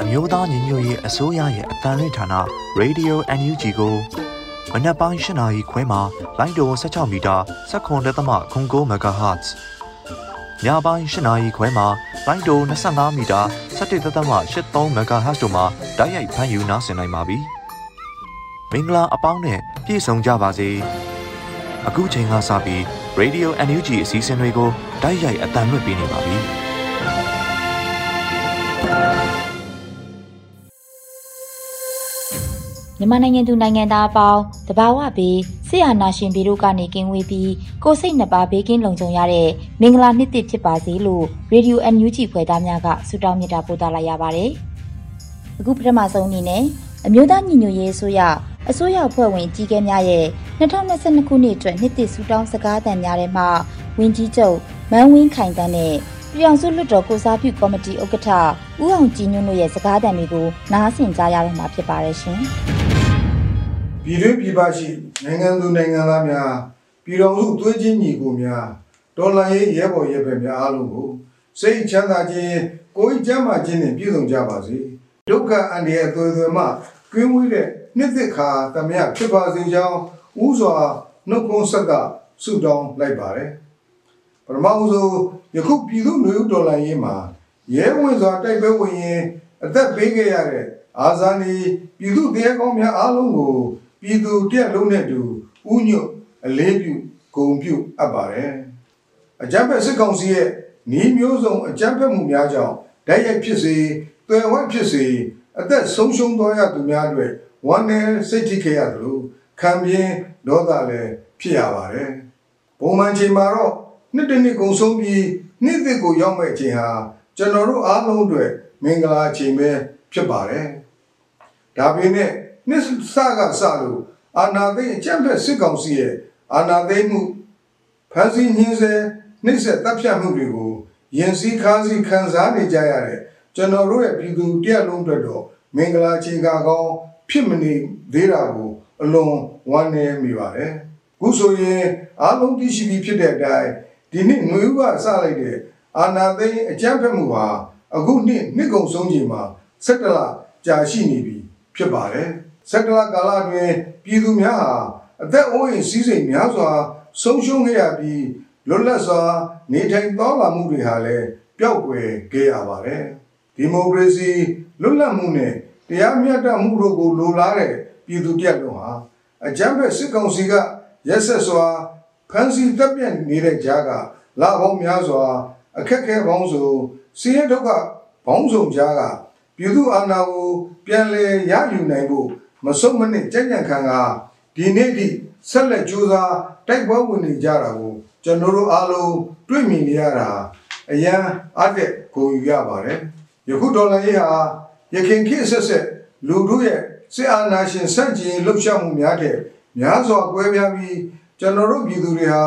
အမျိုးသားညီညွတ်ရေးအစိုးရရဲ့အတန်လွင့်ဌာန Radio NUG ကိုမနက်ပိုင်း၈နာရီခွဲမှာလိုင်းတို16မီတာ7.3 MHz ညပိုင်း၈နာရီခွဲမှာလိုင်းတို25မီတာ17.83 MHz တို့မှာဓာတ်ရိုက်ဖမ်းယူနားဆင်နိုင်ပါပြီမင်္ဂလာအပေါင်းနဲ့ပြည့်စုံကြပါစေအခုချိန်ကစပြီး Radio NUG အစည်းအဝေးကိုဓာတ်ရိုက်အတန်လွှင့်ပေးနေပါပြီ မြန်မာနိုင်ငံသူနိုင်ငံသားအပေါင်းတဘာဝဘေးဆရာနာရှင်ဘေးတို့ကနေကင်းဝေးပြီးကိုစိတ်နှပါဘေးကင်းလုံခြုံရတဲ့မင်္ဂလာနှစ်သစ်ဖြစ်ပါစေလို့ရေဒီယို NUG ဖွယ်သားများကဆုတောင်းမြတ်တာပို့သလာရပါတယ်။အခုပထမဆုံးအနေနဲ့အမျိုးသားညီညွတ်ရေးအစိုးရအစိုးရဖွဲ့ဝင်ကြီးကဲများရဲ့2022ခုနှစ်အတွက်နှစ်သစ်ဆုတောင်းစကားသံများထဲမှာဝင်းကြီးချုပ်မန်းဝင်းခိုင်တန်းနဲ့ပြည်အောင်စုလွှတ်တော်ကိုစားပြုကော်မတီဥက္ကဋ္ဌဦးအောင်ကြည်ညွန့်တို့ရဲ့စကားသံတွေကိုနားဆင်ကြရတော့မှာဖြစ်ပါတယ်ရှင်။ ပြည်တွင်းပြည်ပရှိနိုင်ငံသူနိုင်ငံသားများပြည်တော်စုသွေးချင်းညီကိုများဒေါ်လာရေးရဲဘော်ရဲဘက်များအားလုံးကိုစိတ်ချမ်းသာခြင်းကိုယ်ကျမ်းမာခြင်းနဲ့ပြည့်စုံကြပါစေဒုက္ခအန္တရာယ်အသွေးသွေမှကင်းဝေးတဲ့နှစ်သက်ခါတမယဖြစ်ပါစေကြောင်းဥစွာနှုတ်ခွန်းဆက်ကဆုတောင်းလိုက်ပါတယ်ပရမဦးဆိုယခုပြည်သူမျိုးဒေါ်လာရေးမှာရဲဝင်စွာတိုက်ပွဲဝင်ရင်အသက်ပေးခဲ့ရတဲ့အာဇာနည်ပြည်သူတရားကောင်းများအားလုံးကို ပြည်သူတရက်လုံးနဲ့တူဥညွတ်အလေးပြုဂုံပြုအပ်ပါတယ်အကြမ်းဖက်စစ်ကောင်စီရဲ့ဤမျိုးစုံအကြမ်းဖက်မှုများကြောင့်ဓာတ်ရိုက်ဖြစ်စေတွယ်ဝက်ဖြစ်စေအသက်ဆုံးရှုံးသွားရသူများအတွက်ဝမ်းနည်းစိတ်ထိခဲ့ရသလိုခံပြင်းဒေါသလည်းဖြစ်ရပါတယ်ပုံမှန်ချိန်မှာတော့နှစ်တစ်နှစ်ကုန်ဆုံးပြီးနှစ်သစ်ကိုရောက်မဲ့ချိန်ဟာကျွန်တော်တို့အားလုံးအတွက်မင်္ဂလာချိန်ပဲဖြစ်ပါတယ်ဒါပေမဲ့နှစ်စကစလို့ အာနာသိအကြံဖက်စစ်ကောင်စီရဲ့အာနာသိမှုဖန်စီညင်းစေနှိမ့်ဆက်တပ်ဖြတ်မှုတွေကိုရင်စည်းခါးစည်းခံစားနေကြရတဲ့ကျွန်တော်တို့ရဲ့ပြည်သူတရက်လုံးအတွက်တော့မင်္ဂလာချိန်ကကောင်းဖြစ်မနေသေးတာကိုအလွန်ဝမ်းနည်းမိပါတယ်ခုဆိုရင်အားလုံးသိရှိပြီးဖြစ်တဲ့အတိုင်းဒီနှစ်ຫນွေဥကစလိုက်တဲ့အာနာသိအကြံဖက်မှုဟာအခုနှစ်နှစ်ကုန်ဆုံးချိန်မှာ17လကြာရှိနေပြီဖြစ်ပါတယ် စက္ကလကာလတွင်ပြည်သူများဟာအသက်အိုးအိမ်စည်းစိမ်များစွာဆုံးရှုံးခဲ့ရပြီးလွတ်လပ်စွာနေထိုင်သွားလာမှုတွေဟာလည်းပျောက်ကွယ်ခဲ့ရပါတယ်ဒီမိုကရေစီလွတ်လပ်မှုနဲ့တရားမျှတမှုတို့ကိုလိုလားတဲ့ပြည်သူတရက်လုံးဟာအကြမ်းဖက်စစ်ကောင်စီကရက်ဆက်စွာဖမ်းဆီးတပ်ပြတ်နေတဲ့ကြားကလာပေါင်းများစွာ အခက်ခဲပေါင်းစုံစီးရဲဒုက္ခပေါင်းစုံကြားကပြည်သူအာဏာကိုပြန်လည်ရယူနိုင်ဖို့ မဆုံးမနစ်ကြံ့ကြံ့ခံကဒီနေ့ထိဆက်လက်ကြိုးစားတိုက်ပွဲဝင်နေကြတာကိုကျွန်တော်တို့အားလုံးတွေ့မြင်နေရတာအရန်အတဲ့ကိုယူရပါတယ်ယခုဒေါ်လာရေးဟာရခင်ခေတ်ဆက်ဆက်လူတို့ရဲ့စစ်အာဏာရှင်စန့်ကျင်လှုပ်ရှားမှုများတဲ့များစွာကွဲပြားပြီးကျွန်တော်တို့ပြည်သူတွေဟာ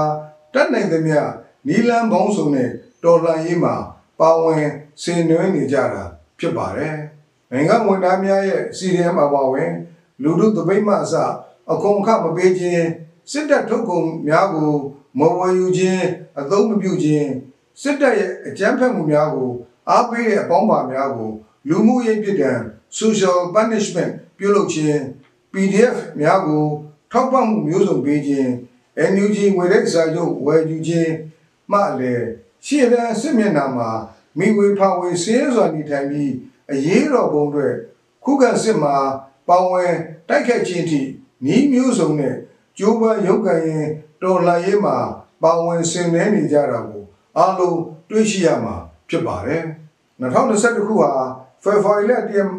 တတ်နိုင်သမျှနီလန်ဘုံစုံနဲ့တော်လှန်ရေးမှာပါဝင်ဆင်နွှဲနေကြတာဖြစ်ပါတယ်နိုင်ငံဝန်ထမ်းများရဲ့စီရီယံမှာပါဝင် လူတို့တပိတ်မှအစအကုန်ခမပေးခြင်းစစ်တပ်ထုတ်ကုန်များကိုမဝယ်ယူခြင်းအသုံးမပြုခြင်းစစ်တပ်ရဲ့အကြမ်းဖက်မှုများကိုအားပေးတဲ့အပေါင်းပါများကိုလူမှုရေးပြည်တံ social punishment ပြုလုပ်ခြင်း PDF များကိုထောက်ပံ့မှုမျိုးစုံပေးခြင်း NUG ငွေလက်စာချုပ်ဝယ်ယူခြင်းမှလည်းရှေ့တန်းစစ်မျက်နှာမှာမိဝေဖဝေစင်းစွာနေထိုင်ပြီးအရေးတော်ပုံတွေခုခံစစ်မှာ ပေါင်ဝင်တိုက်ခတ်ခြင်းထိဤမျိုးစုံနဲ့ကျိုးပန်းရုပ်ကံရင်တော်လှန်ရေးမှာပါဝင်ဆင်နွှဲနေကြတာကိုအလုံးတွေ့ရှိရမှာဖြစ်ပါတယ်2021ခုဟာဖေဖော်ဝါရီလတည်း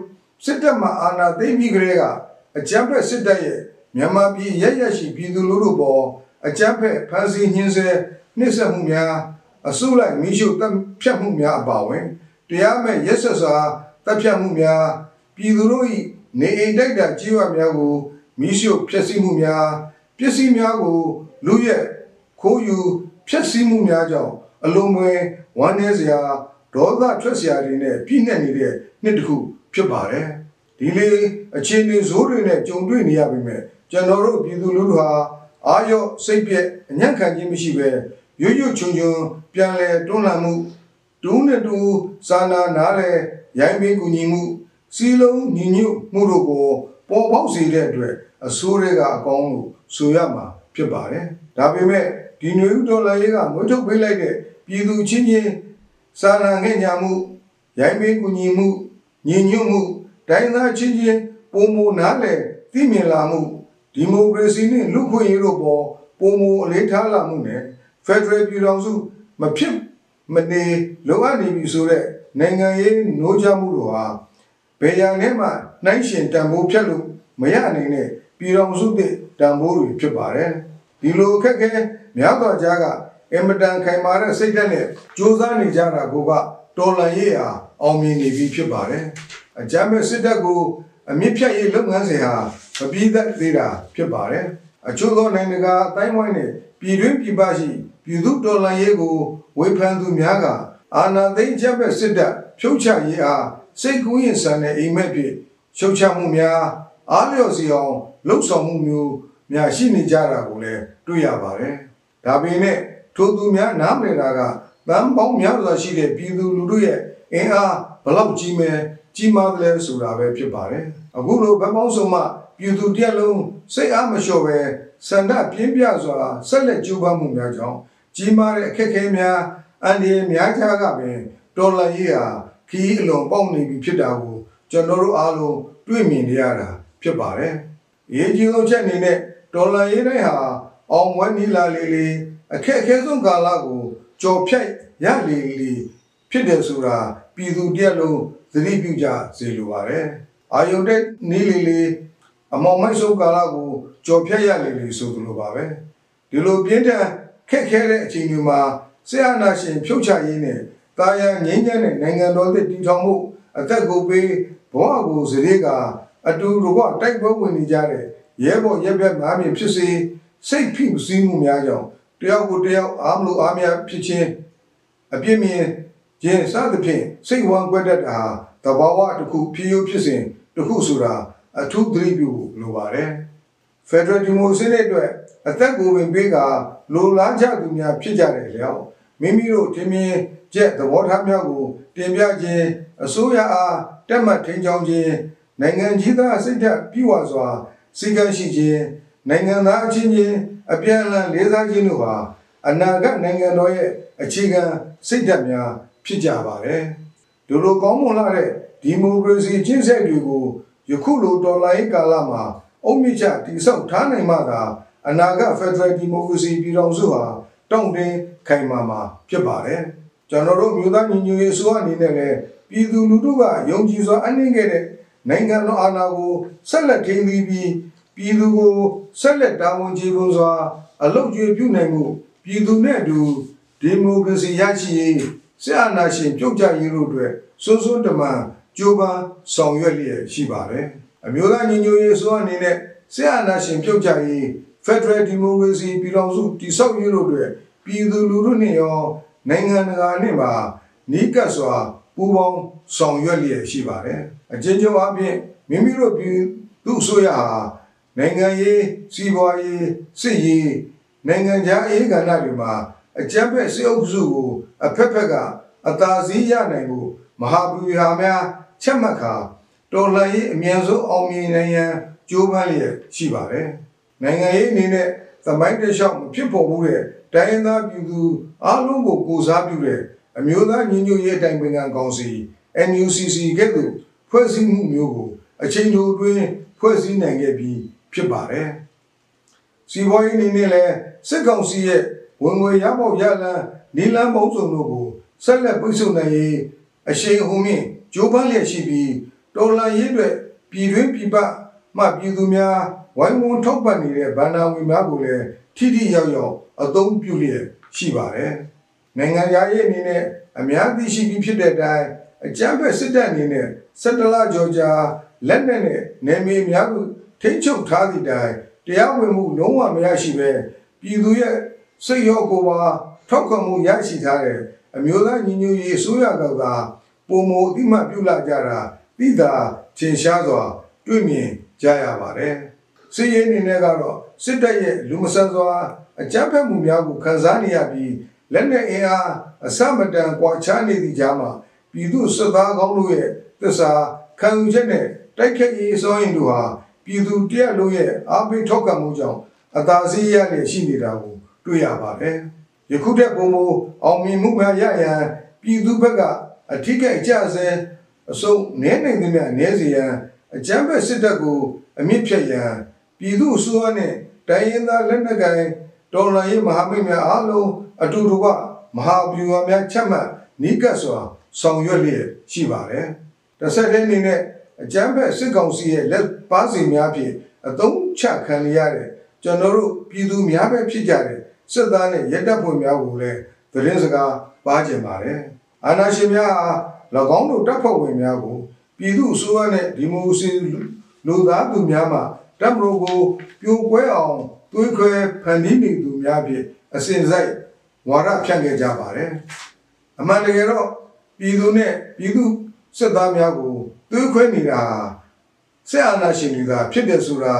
စစ်တပ်မှအာဏာသိမ်းပြီးကလေးကအကြမ်းဖက်စစ်တပ်ရဲ့မြန်မာပြည်ရရရှိပြည်သူလူထုပေါ်အကြမ်းဖက်ဖမ်းဆီးညှင်းဆဲနှိပ်စက်မှုများအစုလိုက်မိရှုတပ်ဖြတ်မှုများအပါအဝင်တရားမဲ့ရက်ဆက်စွာဖတပ်ဖြတ်မှုများပြည်သူတို့၏ နေအိမ်တိုက်တာကြီးဝါများကိုမိရှုဖျက်ဆီးမှုများပစ္စည်းများကိုလူရက်ခိုးယူဖျက်ဆီးမှုများကြောင့်အလုံးမွေဝမ်းနည်းစရာဒေါသထွက်စရာတွေနဲ့ပြည့်နှက်နေတဲ့နှစ်တစ်ခုဖြစ်ပါတယ်ဒီလေအခြေအနေဇိုးတွေနဲ့ကြုံတွေ့နေရပေမဲ့ကျွန်တော်တို့ပြည်သူလူထုဟာအာရော့စိတ်ပြက်အညံ့ခံခြင်းမရှိပဲရွရွချွန်ချွန်ပြန်လဲတွန်းလှန်မှုဒုနဲ့တူစာနာနားလဲရိုင်းပင်ကူညီမှု စီလုံးညီညွတ်မှုတို့ကိုပေါ်ပေါက်စေတဲ့အတွက်အဆိုးတွေကအကောင်းလို့ဆိုရမှာဖြစ်ပါတယ်ဒါပေမဲ့ဒီနွေဦးဒေါ်လာရေးကမွေးထုတ်ပေးလိုက်တဲ့ပြည်သူချင်းချင်းစာနာငဲ့ညာမှုရိုင်းပင်ကူညီမှုညီညွတ်မှုတိုင်းသားချင်းချင်းပုံမနားလဲသိမြင်လာမှုဒီမိုကရေစီနဲ့လူ့ခွင့်ရေးတို့ပေါ်ပုံမအလေးထားလာမှုနဲ့ဖက်ဒရယ်ပြည်ထောင်စုမဖြစ်မနေလိုအပ်နေပြီဆိုတဲ့နိုင်ငံရေးနှိုးချမှုတို့ဟာ ဘယ်ရန်နဲ့မှနှိုင်းရှင်တန်ဖိုးဖြတ်လို့မရနိုင်တဲ့ပြည်ထောင်စုတဲ့တန်ဖိုးတွေဖြစ်ပါတယ်ဒီလိုအခက်အခဲများသောကြားကအင်မတန်ခိုင်မာတဲ့စိတ်ဓာတ်နဲ့ကြိုးစားနေကြတာကိုကတော်လန်ရေးဟာအောင်မြင်နေပြီဖြစ်ပါတယ်အကြမ်းမဲ့စစ်တပ်ကိုအမြင့်ဖြတ်ရေးလုပ်ငန်းစဉ်ဟာမပြီးသက်သေးတာဖြစ်ပါတယ်အချို့သောနိုင်ငံကအတိုင်းဝိုင်းနဲ့ပြည်တွင်းပြည်ပရှိပြည်သူတော်လှန်ရေးကိုဝေဖန်သူများကအာဏာသိမ်းချက်မဲ့စစ်တပ်ဖြုတ်ချရေးအား စိတ်ကူးရင်ဆန်တဲ့အိမ်မက်ဖြင့်ရှုတ်ချမှုများအားလျော်စီအောင်လှုပ်ဆောင်မှုမျိုးများရှိနေကြတာကိုလည်းတွေ့ရပါတယ်။ဒါပေမဲ့ထိုသူများနားမလည်တာကတန်ပေါင်းများစွာရှိတဲ့ပြည်သူလူထုရဲ့အင်အားဘလောက်ကြီးမဲကြီးမားတယ်လဲဆိုတာပဲဖြစ်ပါတယ်။အခုလိုဗတ်ပေါင်းစုံမှပြည်သူတရက်လုံးစိတ်အားမလျှော့ပဲစန္ဒပြင်းပြစွာဆက်လက်ကြိုးပမ်းမှုများကြောင့်ကြီးမားတဲ့အခက်အခဲများအန္တရာယ်များကြားကပင်တော်လှန်ရေးဟာ ခီးအလွန်ပေါက်နေပြီဖြစ်တာကိုကျွန်တော်တို့အားလုံးတွေ့မြင်နေရတာဖြစ်ပါတယ်။ရေးကြီးဆုံးချက်အနေနဲ့တော်လှန်ရေးတိုင်းဟာအောင်ဝဲနီလာလေးလေးအခက်အခဲဆုံးကာလကိုကြော်ဖြတ်ရလေလေဖြစ်တယ်ဆိုတာပြည်သူတရက်လုံးသတိပြုကြစေလိုပါတယ်။အာယုန်တဲ့နီးလေးလေးအမောင်မိုက်ဆုံးကာလကိုကြော်ဖြတ်ရလေလေဆိုသလိုပါပဲဒီလိုပြင်းထန်ခက်ခဲတဲ့အချိန်တွေမှာဆရာနာရှင်ဖြုတ်ချရေးနဲ့ တာယာငြိမ်းချမ်းတဲ့နိုင်ငံတော်သစ်တည်ထောင်မှုအသက်ကိုပေးဘဝကိုစရေကအတူတကွတိုက်ပွဲဝင်နေကြတဲ့ရဲဘော်ရဲဘက်မားမြင်ဖြစ်စေစိတ်ဖိမစည်းမှုများကြောင့်တယောက်ကိုတယောက်အားမလို့အားများဖြစ်ခြင်းအပြစ်မြင်ခြင်းစသဖြင့်စိတ်ဝမ်းကွက်တတ်တာသဘာဝတစ်ခုဖြစ်ရုပ်ဖြစ်စဉ်တစ်ခုဆိုတာအထူးသတိပြုလိုပါတယ်ဖက်ဒရယ်ဒီမိုကရေစီအတွက်အသက်ကိုဝင်ပေးကလိုလားကြသူများဖြစ်ကြတယ်လျောက် မိမိတို့ထင်မြင်ချက်သဘောထားများကိုတင်ပြခြင်းအစိုးရအားတက်မှတ်ထိန်ချောင်းခြင်းနိုင်ငံကြီးသားစိတ်ဓာတ်ပြည့်ဝစွာစီကံရှိခြင်းနိုင်ငံသားအချင်းချင်းအပြန်အလှန်လေးစားခြင်းတို့ဟာအနာဂတ်နိုင်ငံတော်ရဲ့အခြေခံစိတ်ဓာတ်များဖြစ်ကြပါတယ်ဒိုလိုကောင်းမွန်လာတဲ့ဒီမိုကရေစီကျင့်ဆက်တွေကိုယခုလိုတော်လှန်ရေးကာလမှာအုံမြင့်ချတိဆောက်ထားနိုင်မှသာအနာဂတ်ဖက်ဒရယ်ဒီမိုကရေစီပြည်ထောင်စုဟာတောင့်တင်း ခိုင်မာမှာဖြစ်ပါတယ်ကျွန်တော်တို့မြို့သားညီညွတ်ရေးအစိုးရအနေနဲ့လည်းပြည်သူလူထုကယုံကြည်စွာအနှင်းခဲ့တဲ့နိုင်ငံတော်အာဏာကိုဆက်လက်ထိန်းသိမ်းပြီးပြည်သူကိုဆက်လက်တာဝန်ကျေပွန်စွာ အလုပ်ကျွေးပြုနိုင်မှုပြည်သူနဲ့အတူဒီမိုကရေစီရရှိရေးဆက်အာဏာရှင်ပြုတ်ကြရေးတို့အတွက်စွန်းစွန်းတမန်ကြိုးပမ်းဆောင်ရွက်လျက်ရှိပါတယ်အမျိုးသားညီညွတ်ရေးအစိုးရအနေနဲ့ဆက်အာဏာရှင်ပြုတ်ကြရေး Federal Democracy ပြည်ထောင်စုတည်ဆောက်ရေးတို့အတွက် ပြည်သူလူထုနဲ့ရောနိုင်ငံတကာနဲ့ပါနီးကပ်စွာပူးပေါင်းဆောင်ရွက်လျက်ရှိပါတယ်အချင်းချင်းအပြင်မိမိတို့ပြည်သူအစိုးရဟာနိုင်ငံရေးစီးပွားရေးစစ်ရေးနိုင်ငံခြားရေးကဏ္ဍတွေမှာအကြမ်းဖက်စစ်အုပ်စုကိုအဖက်ဖက်ကအသာစီးရနိုင်ဖို့မဟာဗျူဟာများချက်မှတ်ခါတော်လှန်ရေးအမြန်ဆုံးအောင်မြင်နိုင်ရန်ကြိုးပမ်းလျက်ရှိပါတယ်။နိုင်ငံရေးအနေနဲ့ သမိုင်းတလျှောက်မဖြစ်ပေါ်မှုတဲ့တိုင်းရင်းသားပြည်သူအားလုံးကိုကိုစားပြုတဲ့အမျိုးသားညီညွတ်ရေးအတိုင်းပင်ခံကောင်စီ NUCC ကဲ့သို့ဖွဲ့စည်းမှုမျိုးကိုအချိန်တိုအတွင်းဖွဲ့စည်းနိုင်ခဲ့ပြီးဖြစ်ပါတယ်။စီးပွားရေးအနေနဲ့လည်းစစ်ကောင်စီရဲ့ဝင်ငွေရပေါက်ရလန်းနီလန်းပုံစုံတို့ကိုဆက်လက်ပိတ်ဆို့နိုင်ရေးအရှိန်အဟုန်မြင့်ကြိုးပမ်းလျက်ရှိပြီးတော်လှန်ရေးအတွက်ပြည်တွင်းပြည်ပ မှပြည်သူများဝိုင်းဝန်းထောက်ပံ့နေတဲ့ဗန္ဒာဝင်များကိုလည်းထိထိရောက်ရောက်အသုံးပြုလျက်ရှိပါတယ်။နိုင်ငံရေးအနေနဲ့အများသိရှိပြီးဖြစ်တဲ့အတိုင်းအအကြမ်းဖက်စစ်တပ်အနေနဲ့ဆက်တလကြော်ကြာလက်နက်နဲ့နယ်မြေများကိုထိန်းချုပ်ထားသည့်တိုင်တရားဝင်မှုလုံးဝမရရှိပဲပြည်သူရဲ့စိတ်ရောကိုယ်ပါထောက်ခံမှုရရှိထားတဲ့အမျိုးသားညီညွတ်ရေးအစိုးရကသာပုံမအတိမတ်ပြုလာကြတာသိသာထင်ရှားစွာတွေ့မြင် ကြရပါတယ်စီးရင်အနေနဲ့ကတော့စစ်တပ်ရဲ့လူမဆန်စွာအကြမ်းဖက်မှုများကိုခန်းစားနေရပြီးလက်နက်အင်အားအစမတန်ကွာခြားနေသည့်ကြားမှာပြည်သူစစ်သားကောင်းတို့ရဲ့သစ္စာခံယူချက်နဲ့တိုက်ခတ်ရေးစောရင်တို့ဟာပြည်သူတရက်လုံးရဲ့အားပေးထောက်ခံမှုကြောင့်အသာစီးရလျက်ရှိနေတာကိုတွေ့ရပါတယ်။ယခုတည်းပုံမအောင်မြင်မှုများရရန်ပြည်သူဘက်ကအထီးကိကြဆဲအစုံနဲနိုင်သမျှနဲစီရန် အကြမ်းဖက်စစ်တပ်ကိုအမြင့်ဖြတ်ရန်ပြည်သူအစိုးရနဲ့တိုင်းရင်းသားလက်နက်ကိုင်တော်လှန်ရေးမဟာမိတ်များအားလုံးအတူတူကမဟာဗျူဟာများချက်မှတ်နိကတ်စွာဆောင်ရွက်လျက်ရှိပါတယ်။တစ်ဆက်တည်းအနေနဲ့အကြမ်းဖက်စစ်ကောင်စီရဲ့လက်ပါစီများဖြင့်အသုံးချခံရတဲ့ကျွန်တော်တို့ပြည်သူများပဲဖြစ်ကြတဲ့စစ်သားနဲ့ရဲတပ်ဖွဲ့များကိုလည်းသတင်းစကားပါကြင်ပါတယ်။အာဏာရှင်များဟာ၎င်းတို့တပ်ဖွဲ့ဝင်များကို ပြည်သူအစိုးရနဲ့ဒီမိုကရေစီလူသားသူများမှတပ်မတော်ကိုပြိုကွဲအောင်သွေးခွဲဖန်တီးနေသူများဖြင့်အစဉ်စိုက်ဝါဒဖြန့်ခဲ့ကြပါတယ်။အမှန်တကယ်တော့ပြည်သူနဲ့ပြည်သူစစ်သားများကိုသွေးခွဲနေတာစစ်အာဏာရှင်တွေကဖြစ်တယ်ဆိုတာ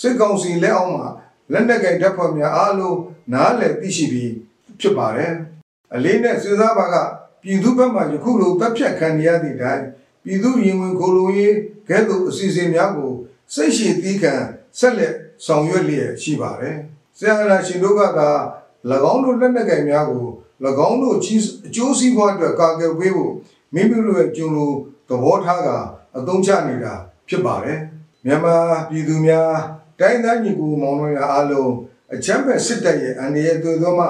စစ်ကောင်စီလက်အောက်မှာလက်နက်ကင်တပ်ဖွဲ့များအားလုံးနားလည်သိရှိပြီးဖြစ်ပါတယ်။အလေးနဲ့စဉ်းစားပါကပြည်သူဘက်မှယခုလိုတပ်ဖြတ်ခံရသည့်တိုင် ပြည်သူရင်ဝင်ခိုလိုရေးကဲ့သို့အစီအစဉ်များကိုစိတ်ရှိသီးခံဆက်လက်ဆောင်ရွက်လျက်ရှိပါတယ်။ဆရာနာရှင်တို့ကသာ၎င်းတို့လက်နက်ကင်များကို၎င်းတို့အကျိုးစီးပွားအတွက်ကာကွယ်ပေးဖို့မိမိတို့ရဲ့ကျုံလိုသဘောထားကအသုံးချနေတာဖြစ်ပါတယ်။မြန်မာပြည်သူများတိုင်းသားညီကိုမောင်နှမများအားလုံးအချမ်းဖက်စစ်တပ်ရဲ့အန္တရာယ်တွေသောမှ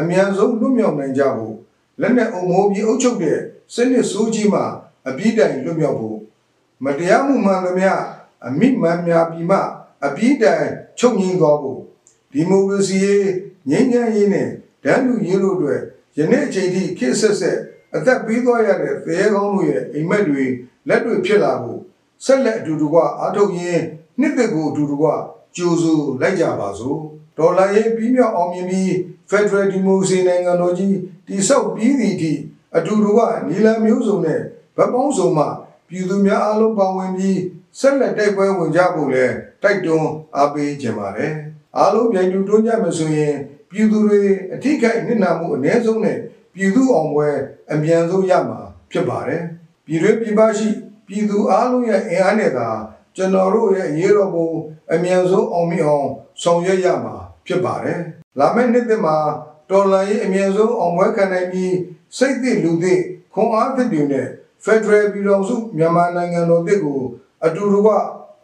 အမြန်ဆုံးလွတ်မြောက်နိုင်ကြဖို့လက်နက်အုံမိုးပြီးအုပ်ချုပ်တဲ့စနစ်ဆိုးကြီးမှ အပြည့်တိုင်လွတ်မြောက်ဖို့မတရားမှုမှန်သမျှအမိမှန်များပြီးမှအပြည့်တိုင်ချုပ်ငြိမ်းသွားဖို့ဒီမိုကရေစီရေးငြိမ်းချမ်းရေးနဲ့ဒန်းလူရေးတို့အတွက်ယနေ့အချိန်ထိခေတ်ဆက်ဆက်အသက်ပေးသွားရတဲ့သေကောင်းတို့ရဲ့အိမ်မက်တွေလက်တွေဖြစ်လာဖို့ဆက်လက်အတူတူကအားထုတ်ရင်းနှစ်သက်ကိုအတူတူကကြိုးစိုးလိုက်ကြပါစို့ဒေါ်လာရေးပြီးမြောက်အောင်မြင်ပြီး Federal Democracy နိုင်ငံတော်ကြီးတည်ဆောက်ပြီးသည့်အထိအတူတူကနီလန်မျိုးစုံနဲ့ ဗတ်ပေါင်းစုံမှပြည်သူများအလုံးပါဝင်ပြီးဆက်လက်တိုက်ပွဲဝင်ကြဖို့လဲတိုက်တွန်းအားပေးကြပါတယ်အားလုံးပြန်တူတွန်းကြမယ်ဆိုရင်ပြည်သူတွေအထိခိုက်နစ်နာမှုအ ਨੇ ဆုံးနဲ့ပြည်သူအောင်ပွဲအမြန်ဆုံးရမှာဖြစ်ပါတယ်ပြည်တွင်းပြည်ပရှိပြည်သူအားလုံးရဲ့အင်အားနဲ့သာကျွန်တော်တို့ရဲ့အရေးတော်ပုံအမြန်ဆုံးအောင်မြင်အောင်ဆောင်ရွက်ရမှာဖြစ်ပါတယ်လာမယ့်နှစ်သစ်မှာတော်လှန်ရေးအမြန်ဆုံးအောင်ပွဲခံနိုင်ပြီးစိတ်သစ်လူသစ်ခွန်အားသစ်တွေနဲ့ ဖက်ဒရယ်ပြည်တော်စုမြန်မာနိုင်ငံတော်တစ်ကိုအတူတူက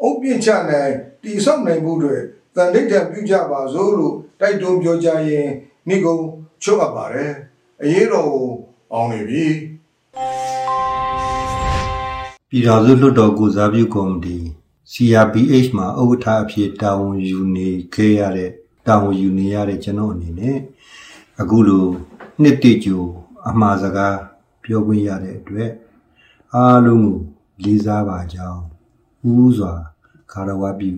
အုပ်ပြစ်ချနိုင်တည်ဆောက်နိုင်မှုတွေတန်ဋိဌာန်ပြုကြပါစို့လို့တိုက်တွန်းပြောကြားရင်နှိကုံချုပ်အပ်ပါတယ်အရေးတော်ကိုအောင်နေပြီပြည်တော်စုလွှတ်တော်ကိုစားပြုကော်မတီ CRPH မှာဥက္ကဋ္ဌအဖြစ်တာဝန်ယူနေခဲ့ရတဲ့တာဝန်ယူနေရတဲ့ကျွန်တော်အနေနဲ့အခုလိုနှစ်တိကျိုအမှားစကားပြောခွင့်ရတဲ့အတွက် အားလုံးကိုလေးစားပါကြောင်းဦးစွာခါရဝပြု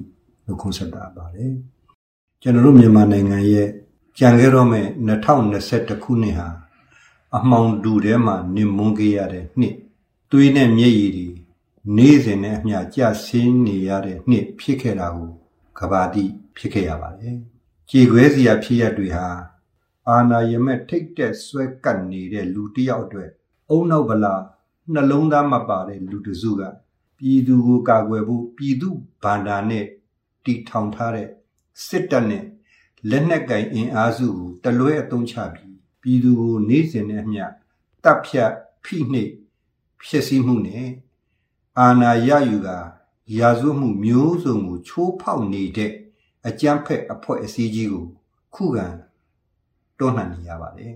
နှုတ်ခွန်းဆက်တာပါတယ်ကျွန်တော်တို့မြန်မာနိုင်ငံရဲ့ကြံခဲ့တော့မဲ့2021ခုနှစ်ဟာအမှောင်တူထဲမှာနေမွန်းခဲ့ရတဲ့နှစ်သွေးနဲ့မျက်ရည်တွေနေ့စဉ်နဲ့အမျှကြဆင်းနေရတဲ့နှစ်ဖြစ်ခဲ့တာကိုကဘာတိဖြစ်ခဲ့ရပါတယ်။ကြေခွဲစရာဖြစ်ရတွေဟာအာနာယမက်ထိတ်တက်ဆွဲကပ်နေတဲ့လူတစ်ယောက်အတွက်အုံနောက်ဗလာ နှလုံးသားမပါတဲ့လူတစုကပြည်သူကိုကာကွယ်ဖို့ပြည်သူဗန္ဒာနဲ့တီထောင်ထားတဲ့စစ်တပ်နဲ့လက်နက်ကင်အင်အားစုကိုတလွဲအုံချပြီးပြည်သူကိုနေ့စဉ်နဲ့အမျှတပ်ဖြတ်ဖိနှိပ်ဖြစ်စည်းမှုနဲ့အာဏာရယူကရာဇဝတ်မှုမျိုးစုံကိုချိုးဖောက်နေတဲ့အကြမ်းဖက်အဖွဲ့အစည်းကြီးကိုခုခံတွန်းလှန်နေရပါတယ်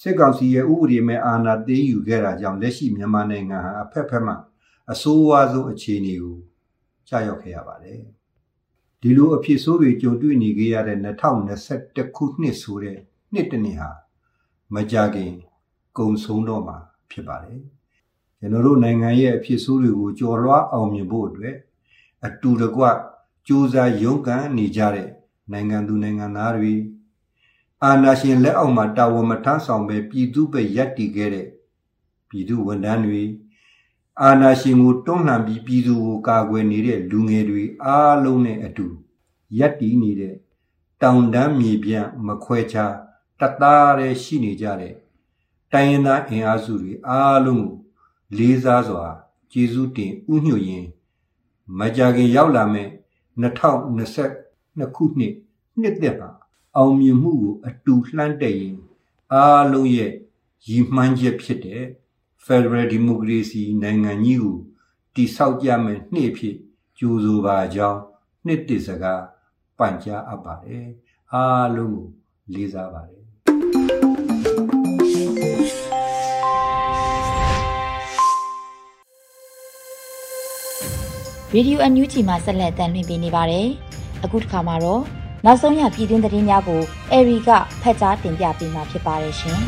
စစ်ကောင်စီရဲ့ဥပဒေမဲ့အာဏာသိမ်းယူခဲ့တာကြောင့်လက်ရှိမြန်မာနိုင်ငံဟာအဖက်ဖက်မှအဆိုးဝါးဆုံးအခြေအနေကိုကြာရောက်ခဲ့ရပါတယ်ဒီလိုအဖြစ်ဆိုးတွေကြုံတွေ့နေခဲ့ရတဲ့2021ခုနှစ်ဆိုတဲ့နှစ်တနေ့ဟာမကြခင်ကုံဆုံးတော့မှာဖြစ်ပါတယ်ကျွန်တော်တို့နိုင်ငံရဲ့အဖြစ်ဆိုးတွေကိုကြော်လွှားအောင်မြင်ဖို့အတွက်အတူတကွကြိုးစားရုန်းကန်နေကြတဲ့နိုင်ငံသူနိုင်ငံသားတွေ အာဏာရှင်လက်အောက်မှာတာဝန်မထမ်းဆောင်ပဲပြည်သူ့ပဲရပ်တည်ခဲ့တဲ့ပြည်သူဝန်ထမ်းတွေအာဏာရှင်ကိုတွန်းလှန်ပြီးပြည်သူကိုကာကွယ်နေတဲ့လူငယ်တွေအားလုံးနဲ့အတူရပ်တည်နေတဲ့တောင်တန်းမြေပြန့်မခွဲခြားတသားတည်းရှိနေကြတဲ့တိုင်းရင်းသားအင်အားစုတွေအားလုံးကိုလေးစားစွာကျေးဇူးတင်ဥညွှတ်ရင်မကြာခင်ရောက်လာမဲ့2022ခုနှစ်နှစ်သက်မှာ အောင်မြင်မှုကိုအတူလှမ်းတက်ရင်အားလုံးရဲ့ရည်မှန်းချက်ဖြစ်တဲ့ Federal Democracy နိုင်ငံကြီးကိုတိဆောက်ကြမယ်နှစ်ဖြစ်ကြိုးဆိုပါကြောင်းနှစ်တစကားပန့်ကြားအပ်ပါတယ်အားလုံးကိုလေးစားပါတယ်ရေဒီယိုအန်ယူဂျီမှာဆက်လက်တင်ပြနေပါတယ်။အခုတစ်ခါမှာတော့ နောက်ဆုံးရပြည်တွင်းသတင်းများကိုအေရီကဖတ်ကြားတင်ပြပေးမှာဖြစ်ပါတယ်ရှင်။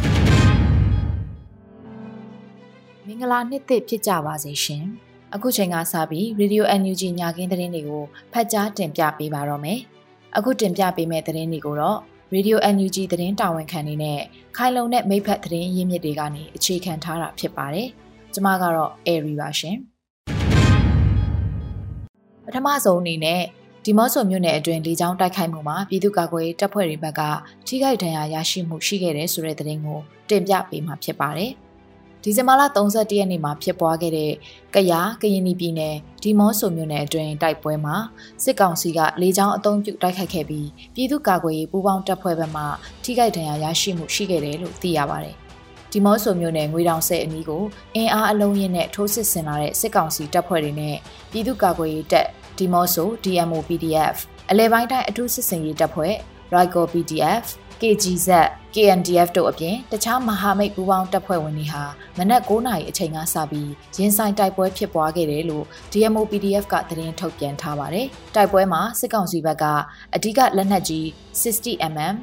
မင်္ဂလာနှစ်သစ်ဖြစ်ကြပါစေရှင်။အခုချိန်ကစပြီးရေဒီယိုအန်ယူဂျီညခင်းသတင်းတွေကိုဖတ်ကြားတင်ပြပေးပါတော့မယ်။အခုတင်ပြပေးမယ့်သတင်းတွေကိုတော့ရေဒီယို NUG သတင်းတာဝန်ခံနေနဲ့ခိုင်လုံတဲ့မိဖက်သတင်းရင်းမြစ်တွေကနေအခြေခံထားတာဖြစ်ပါတယ်။ကျွန်မကတော့ Airy ပါရှင်။ပထမဆုံးအနေနဲ့ ဒီမော့ဆိုမြို့နယ်အတွင်းလေကြောင်းတိုက်ခိုက်မှုမှာပြည်သူ့ကာကွယ်ရေးတပ်ဖွဲ့တွေဘက်ကထိခိုက်ဒဏ်ရာရရှိမှုရှိခဲ့တဲ့ဆိုတဲ့သတင်းကိုတင်ပြပေးမှာဖြစ်ပါတယ်။ဒီဇင်ဘာလ31ရက်နေ့မှာဖြစ်ပွားခဲ့တဲ့ကယားကရင်ပြည်နယ်ဒီမော့ဆိုမြို့နယ်အတွင်းတိုက်ပွဲမှာစစ်ကောင်စီကလေကြောင်းအုံပြုတိုက်ခိုက်ခဲ့ပြီးပြည်သူ့ကာကွယ်ရေးပူးပေါင်းတပ်ဖွဲ့ဘက်မှထိခိုက်ဒဏ်ရာရရှိမှုရှိခဲ့တယ်လို့သိရပါတယ်။ဒီမော့ဆိုမြို့နယ်ငွေတောင်ဆဲအနီးကိုအင်အားအလုံးရင်းနဲ့ထိုးစစ်ဆင်လာတဲ့စစ်ကောင်စီတပ်ဖွဲ့တွေနဲ့ပြည်သူ့ကာကွယ်ရေးတပ် ဒီမော့ဆို DMO PDF အလဲပိုင်းတိုင်းအထူးစစ်စင်ရေးတပ်ဖွဲ့ Ryco PDF KGZ KNDF တို့အပြင်တခြားမဟာမိတ်ပူးပေါင်းတပ်ဖွဲ့ဝင်တွေဟာမနက်9:00နာရီအချိန်ကစပြီးရင်ဆိုင်တိုက်ပွဲဖြစ်ပွားခဲ့တယ်လို့ DMO PDF ကသတင်းထုတ်ပြန်ထားပါတယ်။တိုက်ပွဲမှာစစ်ကောင်စီဘက်ကအဓိကလက်နက်ကြီး 60mm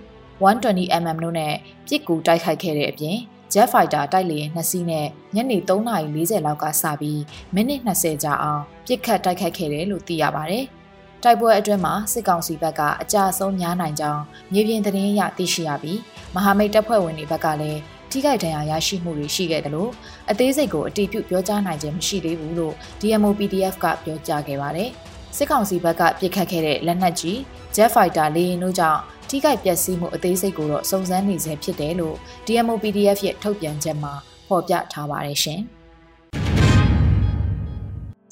120mm တို့နဲ့ပစ်ကူတိုက်ခိုက်ခဲ့တဲ့အပြင် Jet Fighter တိုက်လေယာဉ်2စီးနဲ့ညနေ3:40လောက်ကစပြီးမိနစ်20ကြာအောင်ပစ်ခတ်တိုက်ခိုက်ခဲ့တယ်လို့သိရပါတယ်။တိုက်ပွဲအတွင်းမှာစစ်ကောင်စီဘက်ကအကြအဆုံးများနိုင်ကြောင်းမြေပြင်သတင်းအရသိရှိရပြီးမဟာမိတ်တပ်ဖွဲ့ဝင်တွေဘက်ကလည်းထိခိုက်ဒဏ်ရာရရှိမှုတွေရှိခဲ့တယ်လို့အသေးစိတ်ကိုအတိအပြုပြောကြားနိုင်ခြင်းမရှိသေးဘူးလို့ DMO PDF ကပြောကြားခဲ့ပါတယ်။စစ်ကောင်စီဘက်ကပြစ်ခတ်ခဲ့တဲ့လက်နက်ကြီး Jet Fighter လေယာဉ်တို့ကြောင့် ထိခိုက်ပျက်စီးမှုအသေးစိတ်ကိုတော့စုံစမ်းနေဆဲဖြစ်တယ်လို့ DMO PDF ရဲ့ထုတ်ပြန်ချက်မှာဖော်ပြထားပါတယ်ရှင်။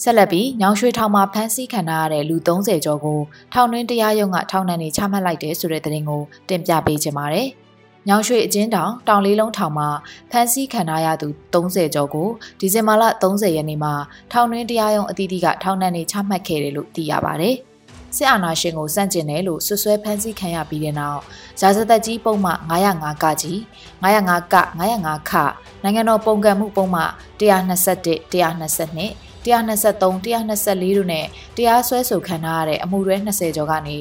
ဆက်လက်ပြီးညောင်ရွှေထောင်မှာဖမ်းဆီးခံထားရတဲ့လူ30ကျော်ကိုထောင်တွင်းတရားရုံးကထောင်ဒဏ်တွေချမှတ်လိုက်တယ်ဆိုတဲ့သတင်းကိုတင်ပြပေးချင်ပါတယ်။ညောင်ရွှေအကျဉ်းထောင်တောင်လေးလုံးထောင်မှာဖမ်းဆီးခံထားရသူ30ကျော်ကိုဒီဇင်ဘာလ30ရက်နေ့မှာထောင်တွင်းတရားရုံးအသီးသီးကထောင်ဒဏ်တွေချမှတ်ခဲ့တယ်လို့သိရပါတယ်။ စစ်အာဏာရှင်ကိုစန့်ကျင်တယ်လို့ဆွဆွဲဖမ်းဆီးခံရပြီးတဲ့နောက်ရာဇသက်ကြီးပုံမှ905ကကြီး905က905ခနိုင်ငံတော်ပုံကံမှုပုံမှ121 122 123 124တို့နဲ့တရားစွဲဆိုခံထားရတဲ့အမှုရဲ20ကျော်ကနေ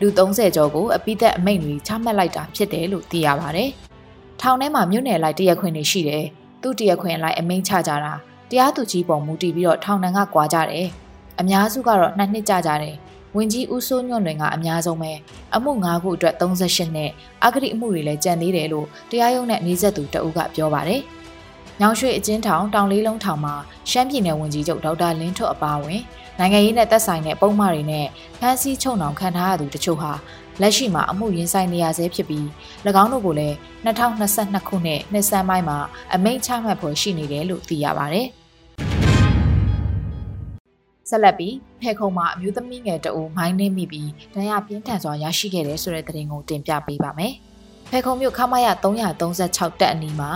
လူ30ကျော်ကိုအပိသက်အမိန့်တွေချမှတ်လိုက်တာဖြစ်တယ်လို့သိရပါဗျ။ထောင်ထဲမှာမြို့နယ်လိုက်တရားခွင်တွေရှိတယ်။သူ့တရားခွင်လိုက်အမိန့်ချကြတာတရားသူကြီးပုံမူတည်ပြီးတော့ထောင်နှံကကွာကြတယ်။အများစုကတော့နှစ်နှစ်ကြာကြတယ်။ ဝင်ကြီးဦးစိုးညွန့်တွင်ကအများဆုံးပဲအမှု9ခုအတွက်38နဲ့အဂတိအမှုတွေလည်းကြံသေးတယ်လို့တရားရုံးနဲ့နှီးဆက်သူတအုပ်ကပြောပါတယ်။ညောင်ရွှေအကျဉ်းထောင်တောင်လေးလုံးထောင်မှာရှမ်းပြည်နယ်ဝန်ကြီးချုပ်ဒေါက်တာလင်းထွတ်အပါအဝင်နိုင်ငံရေးနဲ့သက်ဆိုင်တဲ့ပုံမှန်တွေနဲ့ဖမ်းဆီးချုပ်နှောင်ခံထားရသူတချို့ဟာလက်ရှိမှာအမှုရင်ဆိုင်နေရဆဲဖြစ်ပြီး၎င်းတို့ကိုလည်း2022ခုနှစ်နှစ်ဆန်းပိုင်းမှာအမိန့်ချမှတ်ဖွယ်ရှိနေတယ်လို့သိရပါဗျ။ ဆက်လက်ပြီးဖဲခုံမှာအမျိုးသမီးငယ်တအူမိုင်းနှင်းမိပြီးဒဏ်ရာပြင်းထန်စွာရရှိခဲ့တဲ့ဆိုတဲ့သတင်းကိုတင်ပြပေးပါမယ်။ဖဲခုံမြို့ခမရ336တက်အနီးမှာ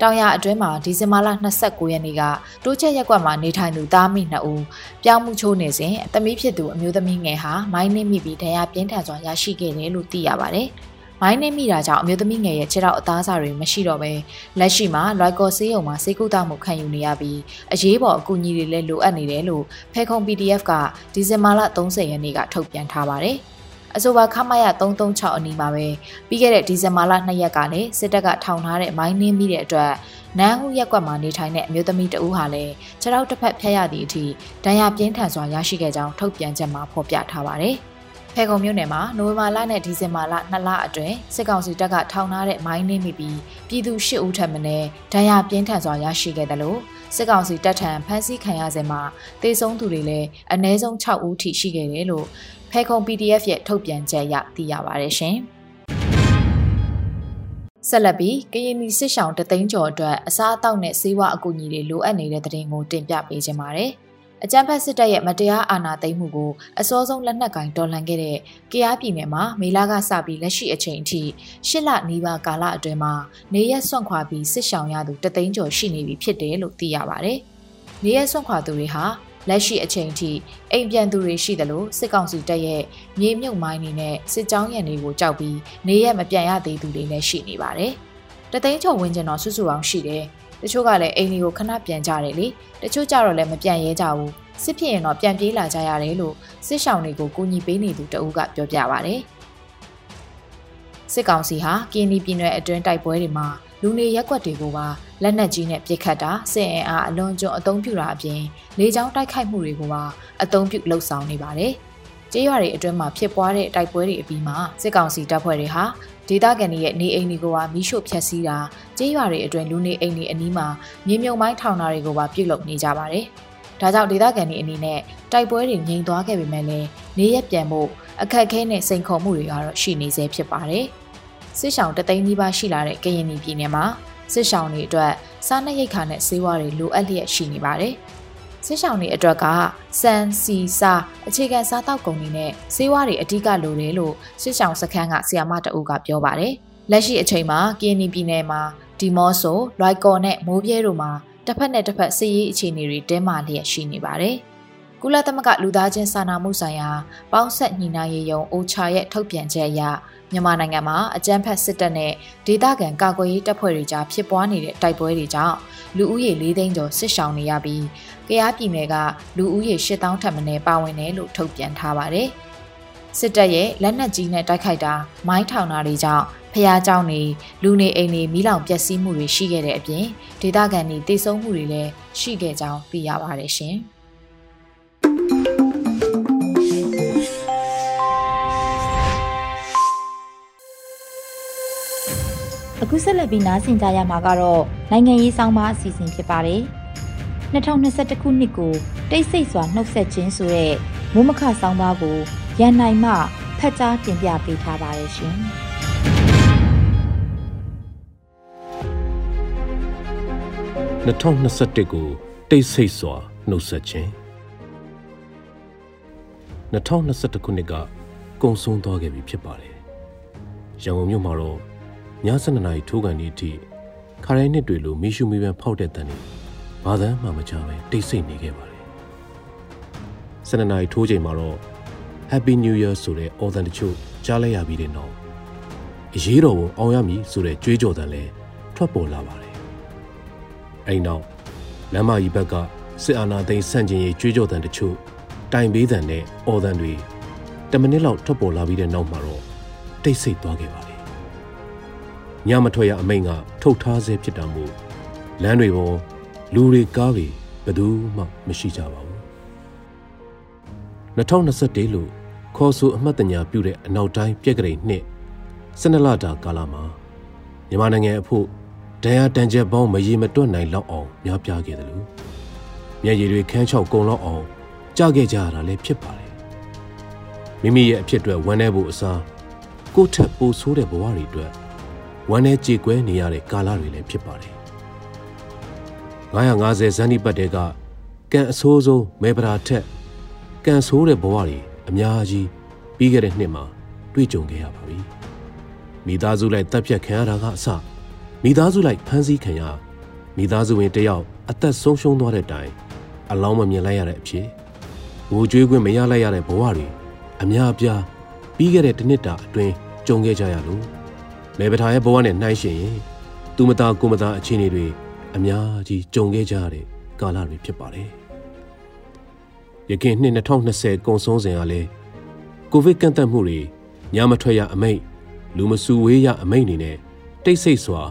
တောင်ရအတွင်းမှာဒီဇင်ဘာလ29ရက်နေ့ကတိုးချက်ရက်ကွက်မှာနေထိုင်သူသားမိနှစ်ဦးပြောင်းမှုချိုးနေစဉ်အသမီးဖြစ်သူအမျိုးသမီးငယ်ဟာမိုင်းနှိမ့်မိပြီးဒဏ်ရာပြင်းထန်စွာရရှိခဲ့တယ်လို့သိရပါဗျ။ မိုင်းနှိမ့်မိတာကြောင့်အမျိုးသမီးငယ်ရဲ့ခြေထောက်အသားအစာတွေမရှိတော့ဘဲလက်ရှိမှာလွိုက်ကော်ဆေးရုံမှာဆေးကုသမှုခံယူနေရပြီးအရေးပေါ်အကူအညီတွေလည်းလိုအပ်နေတယ်လို့ဖဲခုံ PDF ကဒီဇင်ဘာလ30ရက်နေ့ကထုတ်ပြန်ထားပါတယ်။အဆိုပါခမရ336အနီးမှာပဲပြီးခဲ့တဲ့ဒီဇင်ဘာလ2ရက်ကလည်းစစ်တပ်ကထောင်ထားတဲ့မိုင်းနှင်းပြီးတဲ့အတွက်နန်းဟုရက်ကွက်မှာနေထိုင်တဲ့အမျိုးသမီးတဦးဟာလည်းခြေထောက်တစ်ဖက်ဖျက်ရသည့်အထိဒဏ်ရာပြင်းထန်စွာရရှိခဲ့ကြောင်းထုတ်ပြန်ချက်မှာဖော်ပြထားပါတယ်။ ဖဲခုံမြို့နယ်မှာနိုဝင်ဘာလနဲ့ဒီဇင်ဘာလ2လအတွင်းစစ်ကောင်စီတပ်ကထောင်ထားတဲ့မိုင်းနှင်းမိပြီးပြည်သူ၈ဦးထပ်မံဒဏ်ရာပြင်းထန်စွာရရှိခဲ့တယ်လို့စစ်ကောင်စီတပ်ထံဖမ်းဆီးခံရစဉ်မှာတေဆုံးသူတွေလည်းအနည်းဆုံး6ဦးထိရှိခဲ့တယ်လို့ဖဲခုံ PDF ရဲ့ထုတ်ပြန်ချက်အရသိရပါတယ်ရှင်။ဆက်လက်ပြီးကရင်ပြည်စစ်ဆောင်တသိန်းကျော်အတွက်အစားအသောက်နဲ့ဆေးဝါးအကူအညီတွေလိုအပ်နေတဲ့တဲ့တင်ကိုတင်ပြပေးခြင်းပါတယ်။ အကြမ်းဖက်စစ်တပ်ရဲ့မတရားအာဏာသိမ်းမှုကိုအစောဆုံးလက်နက်ကင်တော်လှန်ခဲ့တဲ့ကရားပြည်နယ်မှာမေလာကစပြီးလက်ရှိအချိန်အထိရှစ်လနီးပါးကာလအတွင်းမှာနေရက်ဆွန့်ခွာပြီးစစ်ဆောင်ရသူတသိန်းကျော်ရှိနေပြီဖြစ်တယ်လို့သိရပါဗျ။နေရက်ဆွန့်ခွာသူတွေဟာလက်ရှိအချိန်ထိအိမ်ပြန်သူတွေရှိတယ်လို့စစ်ကောင်စီတပ်ရဲ့မြေမြုပ်မိုင်းနေနဲ့စစ်ကြောင်းရံတွေကိုကြောက်ပြီးနေရက်မပြန်ရသေးသူတွေလည်းရှိနေပါတယ်။တသိန်းကျော်ဝန်းကျင်တော့စုစုပေါင်းရှိတယ် တချို့ကလည်းအိမ်တွေကိုခဏပြန်ကြတယ်လေတချို့ကြတော့လည်းမပြန်ရဲကြဘူးစစ်ဖြစ်ရင်တော့ပြန်ပြေးလာကြရတယ်လို့စစ်ရှောင်းတွေကိုကူညီပေးနေသူတအုပ်ကပြောပြပါဗျစစ်ကောင်စီဟာကင်းဒီပြည်နယ်အတွင်းတိုက်ပွဲတွေမှာလူနေရက်ွက်တွေကိုပါလက်နက်ကြီးနဲ့ပစ်ခတ်တာစစ်အင်အားအလွန်ကျွံအုံပြူတာအပြင်လေကြောင်းတိုက်ခိုက်မှုတွေကိုပါအုံပြုလှုပ်ဆောင်နေပါတယ်ကျေးရွာတွေအတွင်းမှာဖြစ်ပွားတဲ့တိုက်ပွဲတွေအပြီးမှာစစ်ကောင်စီတပ်ဖွဲ့တွေဟာ ဒေသခံတွေရဲ့နေအိမ်တွေကိုပါမိရှို့ဖျက်ဆီးတာကျေးရွာတွေအတွင်းလူနေအိမ်တွေအနီးမှာမြေမြုံမိုင်းထောင်တာတွေကိုပါပြုလုပ်နေကြပါတယ်။ဒါကြောင့်ဒေသခံတွေအနေနဲ့တိုက်ပွဲတွေငြိမ်သွားခဲ့ပေမဲ့လည်းနေရက်ပြန်ဖို့အခက်အခဲနဲ့စိန်ခေါ်မှုတွေကတော့ရှိနေသေးဖြစ်ပါတယ်။စစ်ဆောင်တသိန်းနီးပါးရှိလာတဲ့ကရင်ပြည်နယ်မှာစစ်ဆောင်တွေအတွက်စားနပ်ရိက္ခာနဲ့ဆေးဝါးတွေလိုအပ်လျက်ရှိနေပါတယ်။ စစ်ဆောင်တွေအတွက်ကစံစီစာအခြေခံစားတောက်ကုန်တွေနဲ့ဆေးဝါးတွေအဓိကလိုတယ်လို့စစ်ဆောင်စခန်းကဆီယာမတအုပ်ကပြောပါတယ်။လက်ရှိအချိန်မှာကင်းနီပြည်နယ်မှာဒီမော့ဆိုလွိုက်ကော်နဲ့မိုးပြဲတို့မှာတစ်ဖက်နဲ့တစ်ဖက်စစ်ရေးအခြေအနေတွေတင်းမာလျက်ရှိနေပါတယ်။ကုလသမဂ္ဂလူသားချင်းစာနာမှုဆိုင်ရာပေါင်းဆက်ညီနိုင်ရေးယုံအိုချာရဲ့ထုတ်ပြန်ချက်အရမြန်မာနိုင်ငံမှာအကြမ်းဖက်စစ်တပ်နဲ့ဒေသခံကာကွယ်ရေးတပ်ဖွဲ့တွေကြားဖြစ်ပွားနေတဲ့တိုက်ပွဲတွေကြောင့်လူဦးရေ၄သိန်းကျော်စစ်ရှောင်နေရပြီးက ရားပြည်နယ်ကလူဦးရေ8000ထက်မနည်းပါဝင်တယ်လို့ထုတ်ပြန်ထားပါတယ်။စစ်တပ်ရဲ့လက်နက်ကြီးနဲ့တိုက်ခိုက်တာမိုင်းထောင်တာတွေကြောင့်ဖျားเจ้าနေလူနေအိမ်တွေမိလောင်ပျက်စီးမှုတွေရှိခဲ့တဲ့အပြင်ဒေသခံတွေတိတ်ဆုံးမှုတွေလည်းရှိခဲ့ကြောင်းသိရပါတယ်ရှင်။အခုဆက်လက်ပြီးနားဆင်ကြရမှာကတော့နိုင်ငံရေးဆောင်ပါအစီအစဉ်ဖြစ်ပါတယ်။ 2021ခုနှစ်ကိုတိတ်ဆိတ်စွာနှုတ်ဆက်ခြင်းဆိုတဲ့မိုးမခဆောင်ပါကိုရန်နိုင်မှဖတ်ကြားတင်ပြပေးထားပါတယ်ရှင်။2021ကိုတိတ်ဆိတ်စွာနှုတ်ဆက်ခြင်း2021ခုနှစ်ကကုံဆုံးသွားခဲ့ပြီဖြစ်ပါတယ်။ရန်ကုန်မြို့မှာတော့ည7:00နာရီထိုးကန်ဒီအထိခါရိုင်းနှစ်တွေလိုမီးရှူမီးပန်းဖောက်တဲ့တန်တွေ ဘာသာမှမကြပဲတိတ်ဆိတ်နေခဲ့ပါတယ်။7:00နာရီထိုးချိန်မှာတော့ Happy New Year ဆိုတဲ့အော်သံတချို့ကြားလိုက်ရပြီးတဲ့နောက်အရေးတော်ကိုအောင်ရမည်ဆိုတဲ့ကြွေးကြော်သံလည်းထွက်ပေါ်လာပါတယ်။အဲဒီနောက်လမ်းမကြီးဘက်ကစစ်အာဏာသိမ်းဆန့်ကျင်ရေးကြွေးကြော်သံတချို့တိုင်ပေးသံနဲ့အော်သံတွေ10မိနစ်လောက်ထွက်ပေါ်လာပြီးတဲ့နောက်မှာတော့တိတ်ဆိတ်သွားခဲ့ပါတယ်ညမထွက်ရအမိန့်ကထုတ်ထားဆဲဖြစ်တာမို့လမ်းတွေပေါ် လူတွေကားတွေဘယ်သူမှမရှိကြပါဘူး2021လို့ခေါ်ဆိုအမှတ်တညာပြုတဲ့အနောက်တိုင်းပြက်ကလေးနှစ်12လတာကာလမှာမြန်မာနိုင်ငံအဖို့ဒဏ်ရာတန်ချက်ပေါင်းမရေမတွက်နိုင်လောက်အောင်များပြားခဲ့တယ်လို့မျက်ရည်တွေခန်းချောက်ကုံလောက်အောင်ကြားခဲ့ကြရတာလည်းဖြစ်ပါတယ်မိမိရဲ့အဖြစ်အတွက်ဝမ်းနည်းဖို့အစားကိုယ့်ထက်ပိုဆိုးတဲ့ဘဝတွေအတွက်ဝမ်းနဲ့ကြေကွဲနေရတဲ့ကာလတွေလည်းဖြစ်ပါတယ် 950ဇန်နီပတ်တဲကကံအဆိုးဆုံးမေပရာထက်ကံဆိုးတဲ့ဘဝတွေအများကြီးပြီးခဲ့တဲ့နှစ်မှာတွေ့ကြုံခဲ့ရပါပြီမိသားစုလိုက်တပ်ဖြတ်ခံရတာကအစမိသားစုလိုက်ဖမ်းဆီးခံရမိသားစုဝင်တယောက်အသက်ဆုံးရှုံးသွားတဲ့တိုင်အလောင်းမမြင်လိုက်ရတဲ့အဖြစ်ငိုကြွေးခွင့်မရလိုက်ရတဲ့ဘဝတွေအများအပြားပြီးခဲ့တဲ့တစ်နှစ်တာအတွင်းကြုံခဲ့ကြရလို့မေပထာရဲ့ဘဝနဲ့နှိုင်းယှဉ်ရင်သူမသားကိုမသားအခြေအနေတွေ အများကြီးကြုံခဲ့ကြရတဲ့ကာလတွေဖြစ်ပါတယ်။ယခင်နှစ်2020ကုန်ဆုံးစဉ်ကလည်းကိုဗစ်ကန့်သတ်မှုတွေညမထွက်ရအမိတ်လူမစုဝေးရအမိတ်နေနဲ့တိတ်ဆိတ်စွာ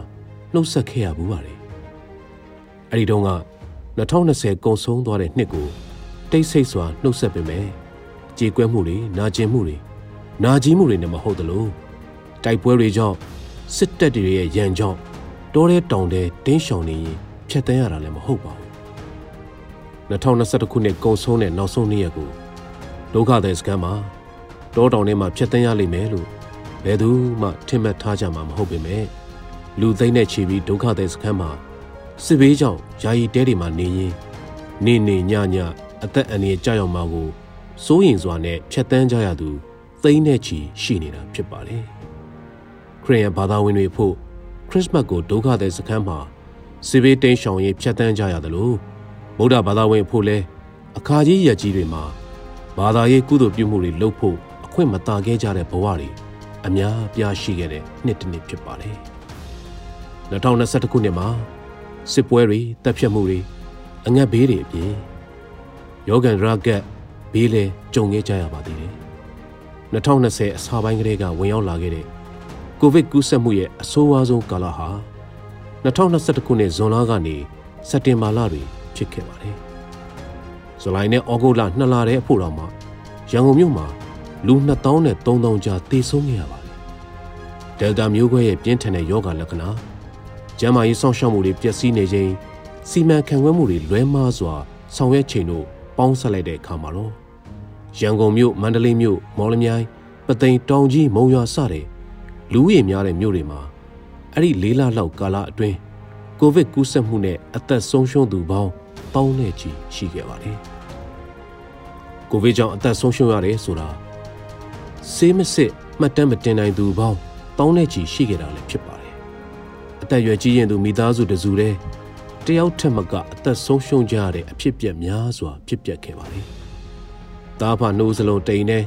နှုတ်ဆက်ခဲ့ရဘူးပါတယ်။အဲ့ဒီတုန်းက2020ကုန်ဆုံးသွားတဲ့နှစ်ကိုတိတ်ဆိတ်စွာနှုတ်ဆက်ပေမဲ့ကြေကွဲမှုတွေနာကျင်မှုတွေနာကြီးမှုတွေနဲ့မဟုတ်သလိုတိုက်ပွဲတွေကြောင့်စစ်တပ်တွေရဲ့ရန်ကြောင့် တောထဲတောင်ထဲတင်းရှောင်နေရင်ဖျက်ဆီးရတာလည်းမဟုတ်ပါဘူး2021ခုနှစ်ကုန်ဆုံးတဲ့နောက်ဆုံးနေ့ရက်ကိုဒုက္ခသည်စခန်းမှာတောတောင်ထဲမှာဖျက်ဆီးရလိမ့်မယ်လို့ဘယ်သူမှထင်မှတ်ထားကြမှာမဟုတ်ပေမဲ့လူသိန်းနဲ့ချီပြီးဒုက္ခသည်စခန်းမှာစစ်ဘေးကြောင့်ယာယီတဲတွေမှာနေရင်နေနေညညအသက်အန္တရာယ်ကြောက်ရွံ့မှာကိုစိုးရင်စွာနဲ့ဖျက်ဆီးကြရသူသိန်းနဲ့ချီရှိနေတာဖြစ်ပါတယ်ခရစ်ယာန်ဘာသာဝင်တွေဖို့ ခရစ်စမတ်ကိုဒုက္ခသည်စခန်းမှာစေဘေးတိန်ရှောင်ရေးဖျက်ဆီးကြရတယ်လို့ဗုဒ္ဓဘာသာဝင်ဖို့လဲအခါကြီးရက်ကြီးတွေမှာဘာသာရေးကုသိုလ်ပြုမှုတွေလုပ်ဖို့အခွင့်မတာခဲ့ကြတဲ့ဘဝတွေအများပြားရှိခဲ့တဲ့နှစ်တစ်နှစ်ဖြစ်ပါတယ်2021ခုနှစ်မှာစစ်ပွဲတွေတပ်ဖြတ်မှုတွေအငတ်ဘေးတွေအပြင်ယောဂန်ရာဂတ်ဘေးလဲကြုံခဲ့ကြရပါသေးတယ်2020အစပိုင်းကလေးကဝင်ရောက်လာခဲ့တဲ့ ကိုဗစ်ကူးစက်မှုရဲ့အဆိုးဝါးဆုံးကာလဟာ2021ခုနှစ်ဇွန်လကနေစက်တင်ဘာလတွင်ဖြစ်ခဲ့ပါတယ်။ဇူလိုင်နဲ့ဩဂုတ်လနှစ်လတည်းအဖို့တော်မှာရန်ကုန်မြို့မှာလူ2000နဲ့3000ကြားသေဆုံးခဲ့ရပါတယ်။ဒယ်တာမျိုးခွဲရဲ့ပြင်းထန်တဲ့ယောဂလက္ခဏာကျန်းမာရေးဆောင်ရှောက်မှုတွေပျက်စီးနေခြင်းစီမံခန့်ခွဲမှုတွေလွဲမှားစွာဆောင်ရွက်ချိန်တို့ပေါင်းဆက်လိုက်တဲ့အခါမှာတော့ရန်ကုန်မြို့မန္တလေးမြို့မော်လမြိုင်ပသိမ်တောင်ကြီးမုံရွာစတဲ့ လူဦးရေများတဲ့မြို့တွေမှာအဲ့ဒီလေးလလောက်ကာလအတွင်းကိုဗစ်ကူးစက်မှုနဲ့အသက်ဆုံးရှုံးသူပေါင်းတောင်းနဲ့ချီရှိခဲ့ပါတယ်။ကိုဗစ်ကြောင့်အသက်ဆုံးရှုံးရတယ်ဆိုတာဆေးမစစ်မှတ်တမ်းမတင်နိုင်သူပေါင်းတောင်းနဲ့ချီရှိခဲ့တာလည်းဖြစ်ပါတယ်။အသက်ရွယ်ကြီးရင်သူမိသားစုတစုတည်းတယောက်ထက်မကအသက်ဆုံးရှုံးကြရတဲ့အဖြစ်ပြက်များစွာဖြစ်ပျက်ခဲ့ပါတယ်။တားဖာနှိုးစလုံးတိန်နဲ့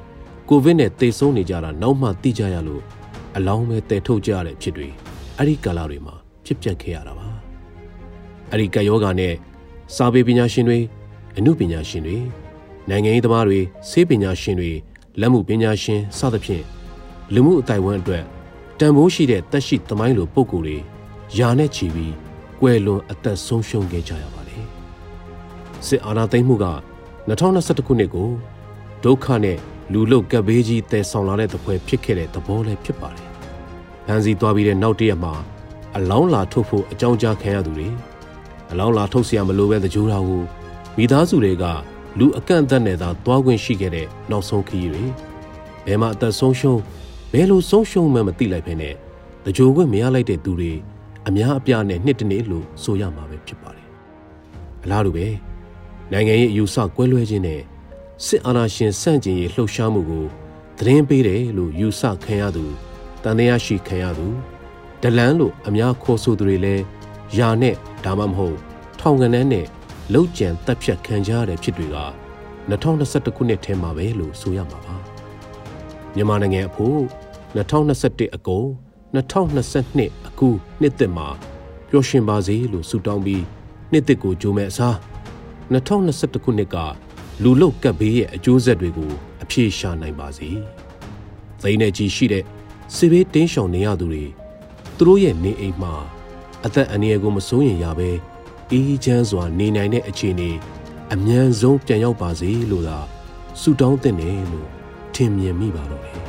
ကိုဗစ်နဲ့သေဆုံးနေကြတာနောက်မှသိကြရလို့ အလောင်းပဲတည်ထုတ်ကြရတဲ့ဖြစ်တွေအဲ့ဒီကာလတွေမှာဖြစ်ပျက်ခဲ့ရတာပါအဲ့ဒီကယောဂာနဲ့စာပေပညာရှင်တွေအမှုပညာရှင်တွေနိုင်ငံရေးသမားတွေဆေးပညာရှင်တွေလက်မှုပညာရှင်စသဖြင့်လူမှုအတိုင်းဝန်းအတွက်တန်ဖိုးရှိတဲ့တက်ရှိသမိုင်းလိုပုံကိုယ်တွေယာနဲ့ချီပြီးကွယ်လွန်အသက်ဆုံးရှုံးခဲ့ကြရပါတယ်စစ်အာဏာသိမ်းမှုက2021ခုနှစ်ကိုဒုက္ခနဲ့ လူလုတ်ကပ်ဘေးကြီးတည်ဆောင်လာတဲ့သပွဲဖြစ်ခဲ့တဲ့သဘောလည်းဖြစ်ပါတယ်။ဟန်စီသွားပြီးတဲ့နောက်တရက်မှာအလောင်းလာထုတ်ဖို့အကြောင်းကြားခံရသူတွေအလောင်းလာထုတ်เสียမလို့ပဲတကြိုးတော်ကိုမိသားစုတွေကလူအကန့်အသတ်နဲ့သာသွားခွင့်ရှိခဲ့တဲ့နောက်ဆုံးခရီးတွေဘယ်မှာအသက်ဆုံးရှုံးဘယ်လိုဆုံးရှုံးမှမသိလိုက်ဖ ೇನೆ တကြိုခွင့်မရလိုက်တဲ့သူတွေအများအပြားနဲ့နှစ်တနေ့လို့ဆိုရမှာပဲဖြစ်ပါတယ်။အလားတူပဲနိုင်ငံရေးအယူဆကွဲလွဲခြင်းနဲ့ စစ်အာဏာရှင်ဆန့်ကျင်ရေးလှုပ်ရှားမှုကိုသတင်းပေးတယ်လို့ယူဆခံရသူတန်တရားရှိခံရသူဒလန်းလို့အများခေါ်ဆိုသူတွေလည်းယာနဲ့ဒါမှမဟုတ်ထောင်ကနန်းနဲ့လောက်ကျန်တက်ဖြတ်ခံကြရတဲ့ဖြစ်တွေက2021ခုနှစ်ထဲမှာပဲလို့ဆိုရမှာပါမြန်မာနိုင်ငံအဖို့2021အကုန်2022အခုနှစ်သက်မှာပျော်ရွှင်ပါစေလို့ဆုတောင်းပြီးနှစ်သက်ကိုကြိုးမဲ့အစား2021ခုနှစ်က လူလုတ်ကပ်ဘေးရဲ့အကျိုးဆက်တွေကိုအပြေရှာနိုင်ပါစေ။သိန်းနဲ့ကြီးရှိတဲ့စစ်ဘေးတင်းရှောင်နေရသူတွေသူတို့ရဲ့နေအိမ်မှာအသက်အန္တရာယ်ကိုမစိုးရင်ရပဲအေးချမ်းစွာနေနိုင်တဲ့အခြေအနေအမြန်ဆုံးပြန်ရောက်ပါစေလို့သာဆုတောင်းတဲ့တယ်လို့ထင်မြင်မိပါတော့တယ်။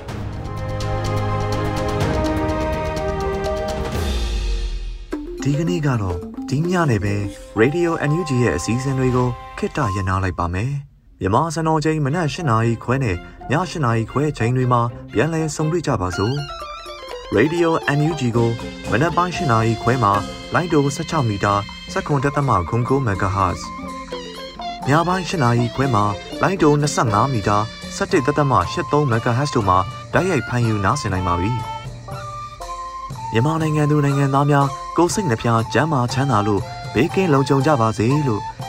ဒီကနေ့ကတော့ဒီညနေပဲ Radio NUG ရဲ့အစည်းအဝေးတွေကိုခਿੱတရနာလိုက်ပါမယ်။ မြန်မာစံတော်ချိန်မနက်၈နာရီခွဲနဲ့ည၈နာရီခွဲချိန်တွေမှာပြန်လည်ဆုံတွေ့ကြပါစို့ Radio NUG ကိုမနက်ပိုင်း၈နာရီခွဲမှာလိုင်းတို16မီတာစက္ကန့်တက်သမခုံကို MHz ညပိုင်း၈နာရီခွဲမှာလိုင်းတို25မီတာ17တက်သမ83 MHz တို့မှာတိုက်ရိုက်ဖမ်းယူနားဆင်နိုင်ပါပြီမြန်မာနိုင်ငံသူနိုင်ငံသားများကိုစိတ်နှပြကျမ်းမာချမ်းသာလို့ဘေးကင်းလုံခြုံကြပါစေလို့